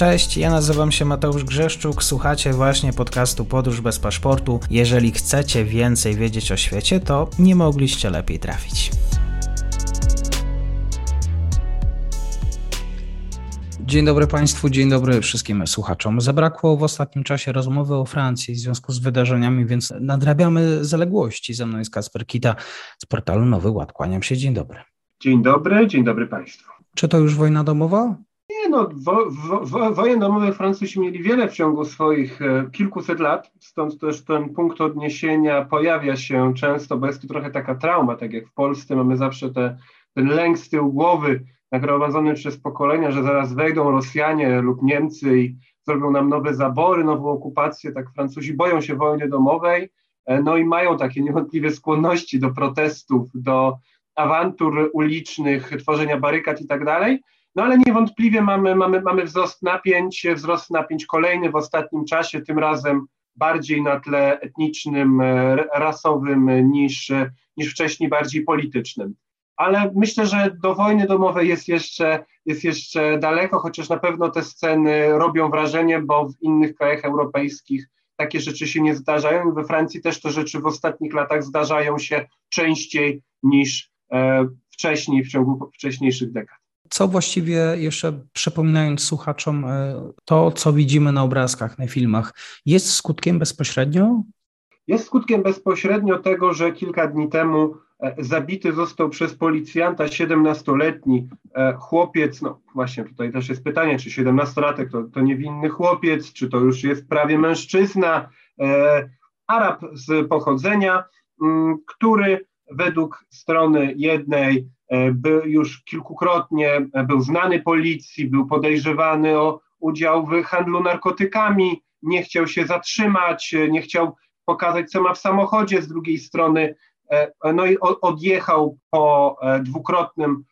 Cześć, ja nazywam się Mateusz Grzeszczuk, słuchacie właśnie podcastu Podróż bez paszportu. Jeżeli chcecie więcej wiedzieć o świecie, to nie mogliście lepiej trafić. Dzień dobry Państwu, dzień dobry wszystkim słuchaczom. Zabrakło w ostatnim czasie rozmowy o Francji w związku z wydarzeniami, więc nadrabiamy zaległości. Ze mną jest Kasper Kita z portalu Nowy Ład. Kłaniam się, dzień dobry. Dzień dobry, dzień dobry Państwu. Czy to już wojna domowa? No, wo, wo, wo, wojen domowych Francuzi mieli wiele w ciągu swoich e, kilkuset lat, stąd też ten punkt odniesienia pojawia się często, bo jest to trochę taka trauma, tak jak w Polsce mamy zawsze te, ten lęk z tyłu głowy, nagromadzony przez pokolenia, że zaraz wejdą Rosjanie lub Niemcy i zrobią nam nowe zabory, nową okupację, tak Francuzi boją się wojny domowej, e, no i mają takie niewątpliwie skłonności do protestów, do awantur ulicznych, tworzenia barykad i tak dalej, no ale niewątpliwie mamy, mamy, mamy wzrost napięć, wzrost napięć kolejny w ostatnim czasie, tym razem bardziej na tle etnicznym, e, rasowym niż, niż wcześniej bardziej politycznym. Ale myślę, że do wojny domowej jest jeszcze, jest jeszcze daleko, chociaż na pewno te sceny robią wrażenie, bo w innych krajach europejskich takie rzeczy się nie zdarzają. We Francji też te rzeczy w ostatnich latach zdarzają się częściej niż e, wcześniej, w ciągu wcześniejszych dekad co właściwie, jeszcze przypominając słuchaczom, e, to, co widzimy na obrazkach, na filmach, jest skutkiem bezpośrednio? Jest skutkiem bezpośrednio tego, że kilka dni temu e, zabity został przez policjanta 17-letni e, chłopiec, no właśnie tutaj też jest pytanie, czy 17-latek to, to niewinny chłopiec, czy to już jest prawie mężczyzna, Arab z pochodzenia, mm, który według strony jednej był już kilkukrotnie e, był znany policji, był podejrzewany o udział w handlu narkotykami, nie chciał się zatrzymać, e, nie chciał pokazać, co ma w samochodzie, z drugiej strony, no i odjechał po dwukrotnym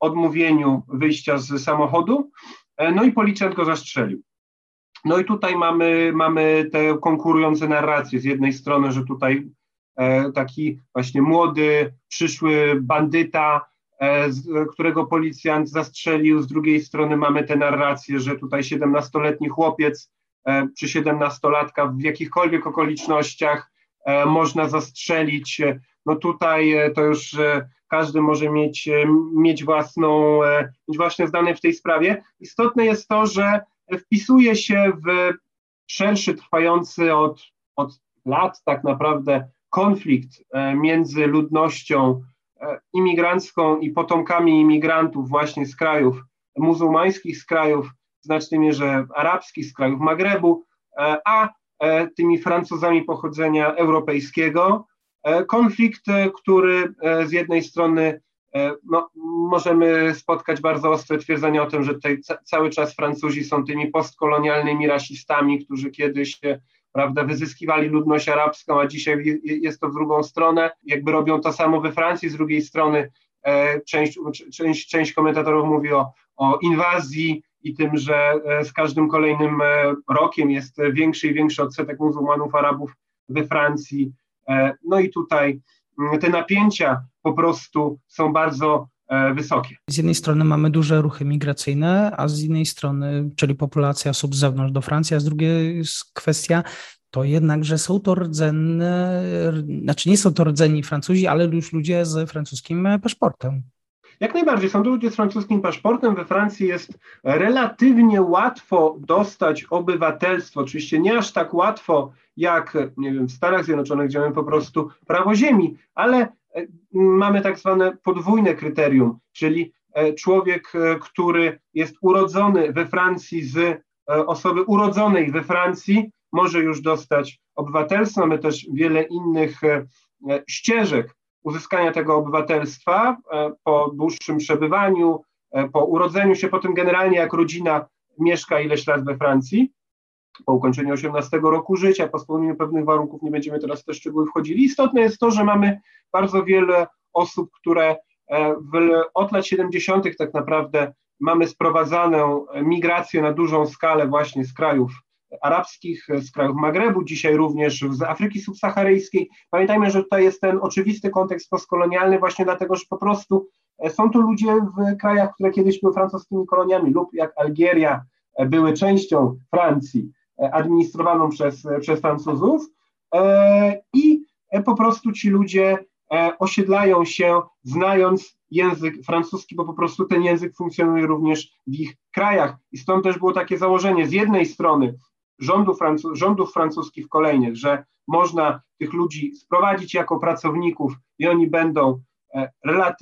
odmówieniu wyjścia z samochodu, no i policjant go zastrzelił. No i tutaj mamy, mamy te konkurujące narracje. Z jednej strony, że tutaj E, taki właśnie młody, przyszły bandyta, e, którego policjant zastrzelił. Z drugiej strony mamy tę narrację, że tutaj 17-letni chłopiec e, czy 17-latka w jakichkolwiek okolicznościach można zastrzelić. No tutaj to już każdy może mieć, mieć, własną, mieć własne zdanie w tej sprawie. Istotne jest to, że wpisuje się w szerszy, trwający od, od lat tak naprawdę konflikt e, między ludnością e, imigrancką i potomkami imigrantów właśnie z krajów muzułmańskich, z krajów w znacznej mierze arabskich, z krajów Magrebu, e, a tymi Francuzami pochodzenia europejskiego. Konflikt, który z jednej strony no, możemy spotkać bardzo ostre twierdzenia o tym, że tutaj cały czas Francuzi są tymi postkolonialnymi rasistami, którzy kiedyś prawda, wyzyskiwali ludność arabską, a dzisiaj jest to w drugą stronę. Jakby robią to samo we Francji, z drugiej strony e, część, część, część komentatorów mówi o, o inwazji i tym, że e, z każdym kolejnym e, rokiem jest większy i większy odsetek muzułmanów, Arabów we Francji. No i tutaj mm, te napięcia po prostu są bardzo wysokie. Z jednej strony mamy duże ruchy migracyjne, a z innej strony, czyli populacja osób z zewnątrz do Francji, a z drugiej jest kwestia to jednak, że są to rdzenne, znaczy nie są to rdzenni Francuzi, ale już ludzie z francuskim paszportem. Jak najbardziej, są to ludzie z francuskim paszportem. We Francji jest relatywnie łatwo dostać obywatelstwo. Oczywiście nie aż tak łatwo jak nie wiem, w Stanach Zjednoczonych, gdzie mamy po prostu prawo ziemi, ale E, mamy tak zwane podwójne kryterium, czyli e, człowiek, e, który jest urodzony we Francji z osoby urodzonej we Francji, może już dostać obywatelstwo. Mamy też wiele innych ścieżek uzyskania tego obywatelstwa po dłuższym przebywaniu, po urodzeniu się, potem generalnie jak rodzina mieszka ileś lat we Francji po ukończeniu 18 roku życia, po spełnieniu pewnych warunków, nie będziemy teraz w te szczegóły wchodzili. Istotne jest to, że mamy bardzo wiele osób, które e, w, od lat 70. tak naprawdę mamy sprowadzaną migrację na dużą skalę właśnie z krajów arabskich, z krajów Magrebu, dzisiaj również z Afryki subsaharyjskiej. Pamiętajmy, że tutaj jest ten oczywisty kontekst postkolonialny właśnie dlatego, że po prostu e, są to ludzie w krajach, które kiedyś były francuskimi koloniami lub jak Algieria, były częścią Francji, administrowaną przez, przez Francuzów i po prostu ci ludzie osiedlają się, znając język francuski, bo po prostu ten język funkcjonuje również w ich krajach. I stąd też było takie założenie z jednej strony rządów, francu rządów francuskich kolejnych, że można tych ludzi sprowadzić jako pracowników i oni będą e,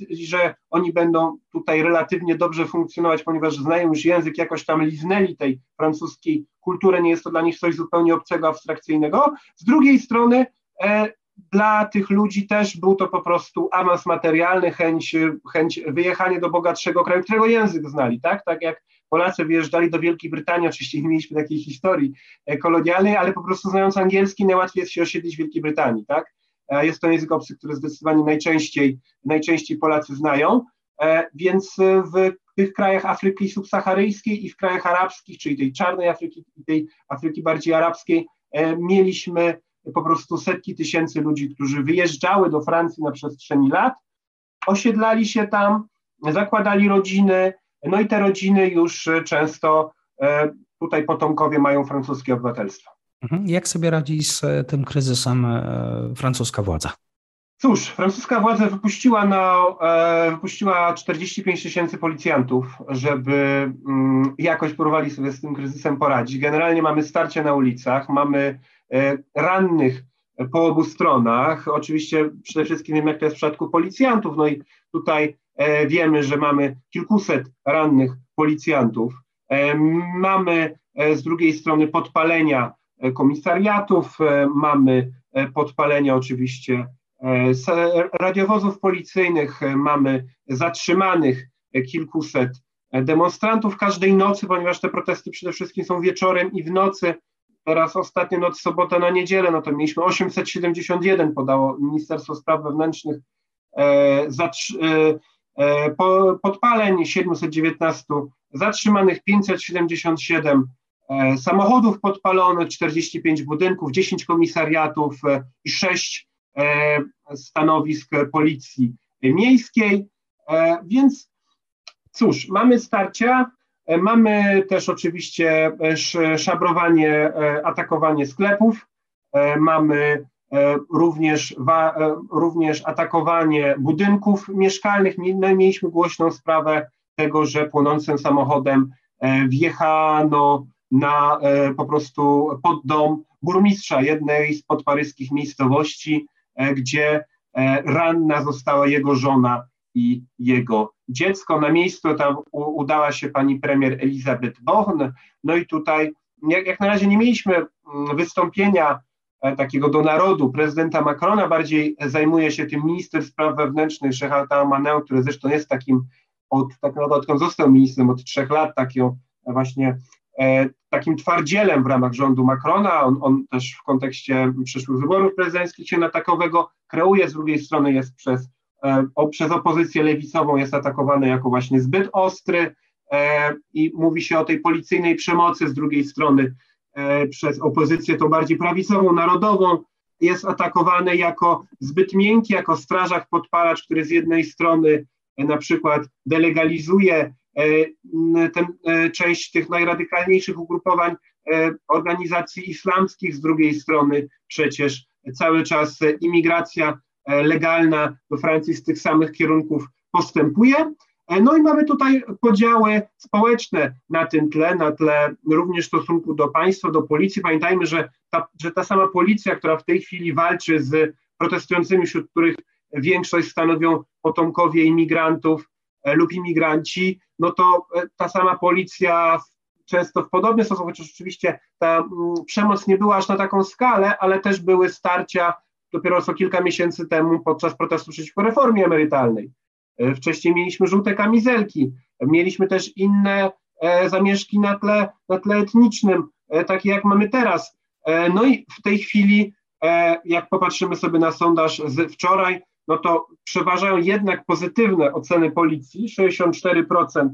że oni będą tutaj relatywnie dobrze funkcjonować, ponieważ znają już język, jakoś tam liznęli tej francuskiej kultury, nie jest to dla nich coś zupełnie obcego, abstrakcyjnego. Z drugiej strony e, dla tych ludzi też był to po prostu awans materialny, chęć, chęć wyjechania do bogatszego kraju, którego język znali, tak? Tak jak Polacy wyjeżdżali do Wielkiej Brytanii, oczywiście nie mieliśmy takiej historii e, kolonialnej, ale po prostu znając angielski najłatwiej jest się osiedlić w Wielkiej Brytanii, tak? E, jest to język obcy, który zdecydowanie najczęściej, najczęściej Polacy znają, e, więc w tych krajach Afryki subsaharyjskiej i w krajach arabskich, czyli tej czarnej Afryki i tej Afryki bardziej arabskiej, mieliśmy po prostu setki tysięcy ludzi, którzy wyjeżdżały do Francji na przestrzeni lat, osiedlali się tam, zakładali rodziny, no i te rodziny już często e, tutaj potomkowie mają francuskie obywatelstwo. Mhm. Jak sobie radzi z e, tym kryzysem e, francuska władza? Cóż, francuska władza wypuściła, na, wypuściła 45 tysięcy policjantów, żeby mm, jakoś próbowali sobie z tym kryzysem poradzić. Generalnie mamy starcie na ulicach, mamy rannych po obu stronach. Oczywiście przede wszystkim wiem, jak to jest w przypadku policjantów. No i tutaj E, wiemy, że mamy kilkuset rannych policjantów. E, mamy e, z drugiej strony podpalenia komisariatów, mamy podpalenia oczywiście radiowozów policyjnych, mamy zatrzymanych kilkuset demonstrantów każdej nocy, ponieważ te protesty przede wszystkim są wieczorem i w nocy. Teraz ostatnia noc, sobota na niedzielę, no to mieliśmy 871, podało Ministerstwo Spraw Wewnętrznych, E, podpaleń 719, zatrzymanych 577 e, samochodów podpalonych, 45 budynków, 10 komisariatów e, i 6 stanowisk policji miejskiej. Więc cóż, mamy starcia, mamy też oczywiście szabrowanie, atakowanie sklepów, mamy E, również, wa, e, również atakowanie budynków mieszkalnych. No mieliśmy głośną sprawę tego, że płonącym samochodem e, wjechano na po prostu pod dom burmistrza jednej z podparyskich miejscowości, gdzie ranna została jego żona i jego dziecko. Na miejscu tam udała się pani premier Elizabeth Born. No i tutaj, jak, jak na razie nie mieliśmy mm, wystąpienia E, takiego do narodu. Prezydenta Macrona, bardziej zajmuje się tym minister spraw wewnętrznych Shehata Maneu, który zresztą jest takim, od, tak naprawdę odkąd został ministrem od trzech lat, takim właśnie e, takim twardzielem w ramach rządu Macrona. On, on, też w kontekście przyszłych wyborów prezydenckich się na takowego kreuje, z drugiej strony jest przez, e, o, przez opozycję lewicową jest atakowany jako właśnie zbyt ostry e, i mówi się o tej policyjnej przemocy, z drugiej strony E, przez opozycję tą bardziej prawicową, narodową, jest atakowany jako zbyt miękki, jako strażak podpalacz, który z jednej strony e, na przykład delegalizuje e, ten, część tych najradykalniejszych ugrupowań organizacji islamskich, z drugiej strony przecież cały czas imigracja legalna do Francji z tych samych kierunków postępuje. E, no i mamy tutaj podziały społeczne na tym tle, na tle również stosunku do państwa, do policji. Pamiętajmy, że ta, że ta sama policja, która w tej chwili walczy z protestującymi, wśród których większość stanowią potomkowie imigrantów e, lub imigranci, no to e, ta sama policja często w podobny sposób, chociaż oczywiście ta przemoc nie była aż na taką skalę, ale też były starcia dopiero co kilka miesięcy temu podczas protestu przeciwko reformie emerytalnej. E, wcześniej mieliśmy żółte kamizelki, mieliśmy też inne e, zamieszki na tle, na tle etnicznym, e, takie jak mamy teraz. No i w tej chwili, jak popatrzymy sobie na sondaż z wczoraj, no to przeważają jednak pozytywne oceny policji. 64%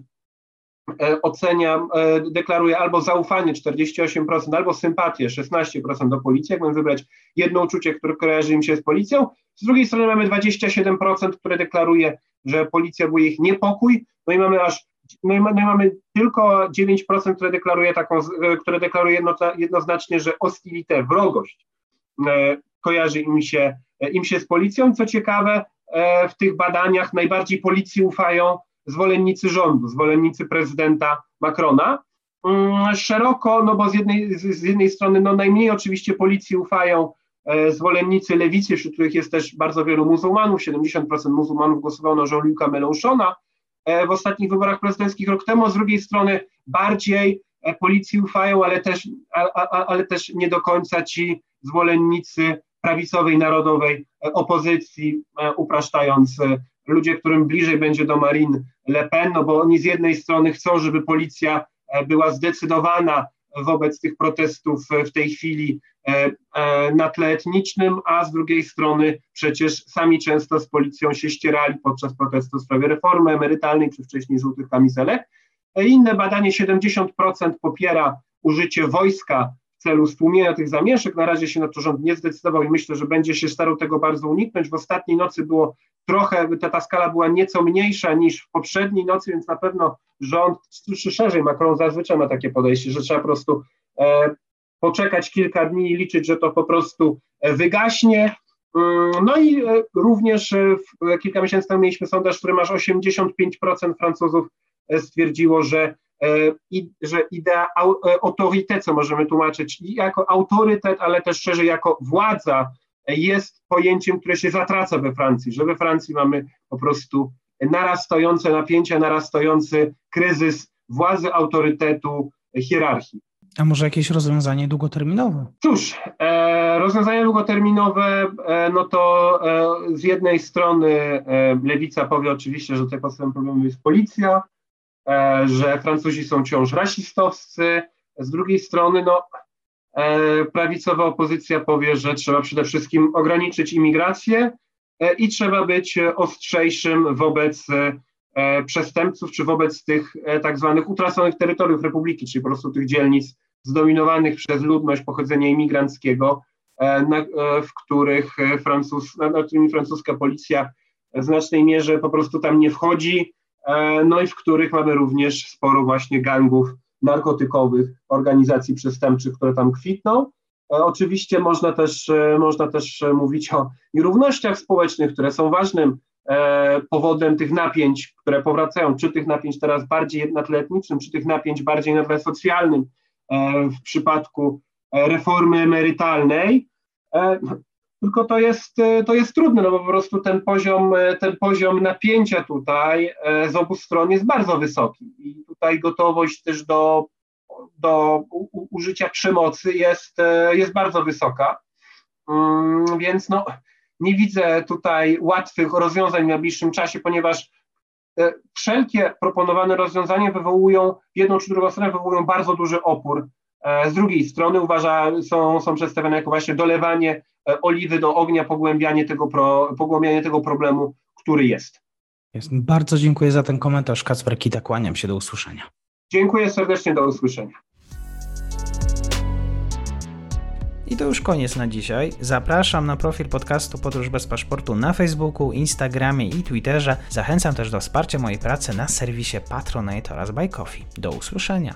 ocenia, deklaruje albo zaufanie 48%, albo sympatię 16% do policji, jak wybrać jedno uczucie, które kojarzy im się z policją. Z drugiej strony mamy 27%, które deklaruje że policja budzi ich niepokój, no i mamy aż no i, no mamy tylko 9%, które deklaruje taką, które deklaruje jedno, jednoznacznie, że ostilite, wrogość kojarzy im się, im się z policją. Co ciekawe, w tych badaniach najbardziej policji ufają zwolennicy rządu, zwolennicy prezydenta Macrona. Mm, szeroko, no bo z jednej, z jednej strony no najmniej oczywiście policji ufają e, zwolennicy lewicy, wśród których jest też bardzo wielu muzułmanów, 70% muzułmanów głosowało na Jean-Luc'a Mélenchona e, w ostatnich wyborach prezydenckich rok temu, z drugiej strony bardziej e, policji ufają, ale też, ale też nie do końca ci zwolennicy prawicowej, narodowej opozycji, upraszczając ludzie, którym bliżej będzie do Marine Le Pen, no bo oni z jednej strony chcą, żeby policja e, była zdecydowana wobec tych protestów w tej chwili e, e, na tle etnicznym, a z drugiej strony przecież sami często z policją się ścierali podczas protestu w sprawie reformy emerytalnej czy wcześniej żółtych kamizelek. Inne badanie 70% popiera użycie wojska celu stłumienia tych zamieszek. Na razie się na to rząd nie zdecydował i myślę, że będzie się starał tego bardzo uniknąć. W ostatniej nocy było trochę, ta, ta skala była nieco mniejsza niż w poprzedniej nocy, więc na pewno rząd, czy szerzej Macron zazwyczaj ma takie podejście, że trzeba po prostu e, poczekać kilka dni i liczyć, że to po prostu e, wygaśnie. Mm, no i e, również e, kilka miesięcy temu mieliśmy sondaż, który masz 85% Francuzów stwierdziło, że i, że idea autorytet, co możemy tłumaczyć jako autorytet, ale też szerzej jako władza, jest pojęciem, które się zatraca we Francji, że we Francji mamy po prostu narastające napięcia, narastający kryzys władzy, autorytetu, hierarchii. A może jakieś rozwiązanie długoterminowe? Cóż, e, rozwiązania długoterminowe, e, no to e, z jednej strony e, lewica powie oczywiście, że tutaj podstawowym problemem jest policja, e, że Francuzi są wciąż rasistowscy, z drugiej strony, no E, prawicowa opozycja powie, że trzeba przede wszystkim ograniczyć imigrację e, i trzeba być ostrzejszym wobec e, przestępców, czy wobec tych tak zwanych utraconych terytoriów republiki, czyli po prostu tych dzielnic zdominowanych przez ludność pochodzenia imigranckiego, w których Francuz, nad którymi francuska policja w znacznej mierze po prostu tam nie wchodzi, no i w których mamy również sporo właśnie gangów narkotykowych, organizacji przestępczych, które tam kwitną. E, oczywiście można też, e, można też mówić o nierównościach społecznych, które są ważnym e, powodem tych napięć, które powracają, czy tych napięć teraz bardziej na tle etnicznym, czy tych napięć bardziej na tle socjalnym w przypadku reformy emerytalnej. Tylko to jest, to jest trudne, no bo po prostu ten poziom, ten poziom napięcia tutaj z obu stron jest bardzo wysoki i tutaj gotowość też do, do użycia przemocy jest, jest bardzo wysoka. Mm, więc no, nie widzę tutaj łatwych rozwiązań w najbliższym czasie, ponieważ e, wszelkie proponowane rozwiązania wywołują, jedną czy drugą stronę wywołują bardzo duży opór. E, z drugiej strony uważa, są, są przedstawione jako właśnie dolewanie E, oliwy do ognia, pogłębianie tego, pro, pogłębianie tego problemu, który jest. jest. Bardzo dziękuję za ten komentarz. Kacper Kita, kłaniam się do usłyszenia. Dziękuję serdecznie, do usłyszenia. I to już koniec na dzisiaj. Zapraszam na profil podcastu Podróż bez paszportu na Facebooku, Instagramie i Twitterze. Zachęcam też do wsparcia mojej pracy na serwisie Patronite oraz Buy Coffee. Do usłyszenia.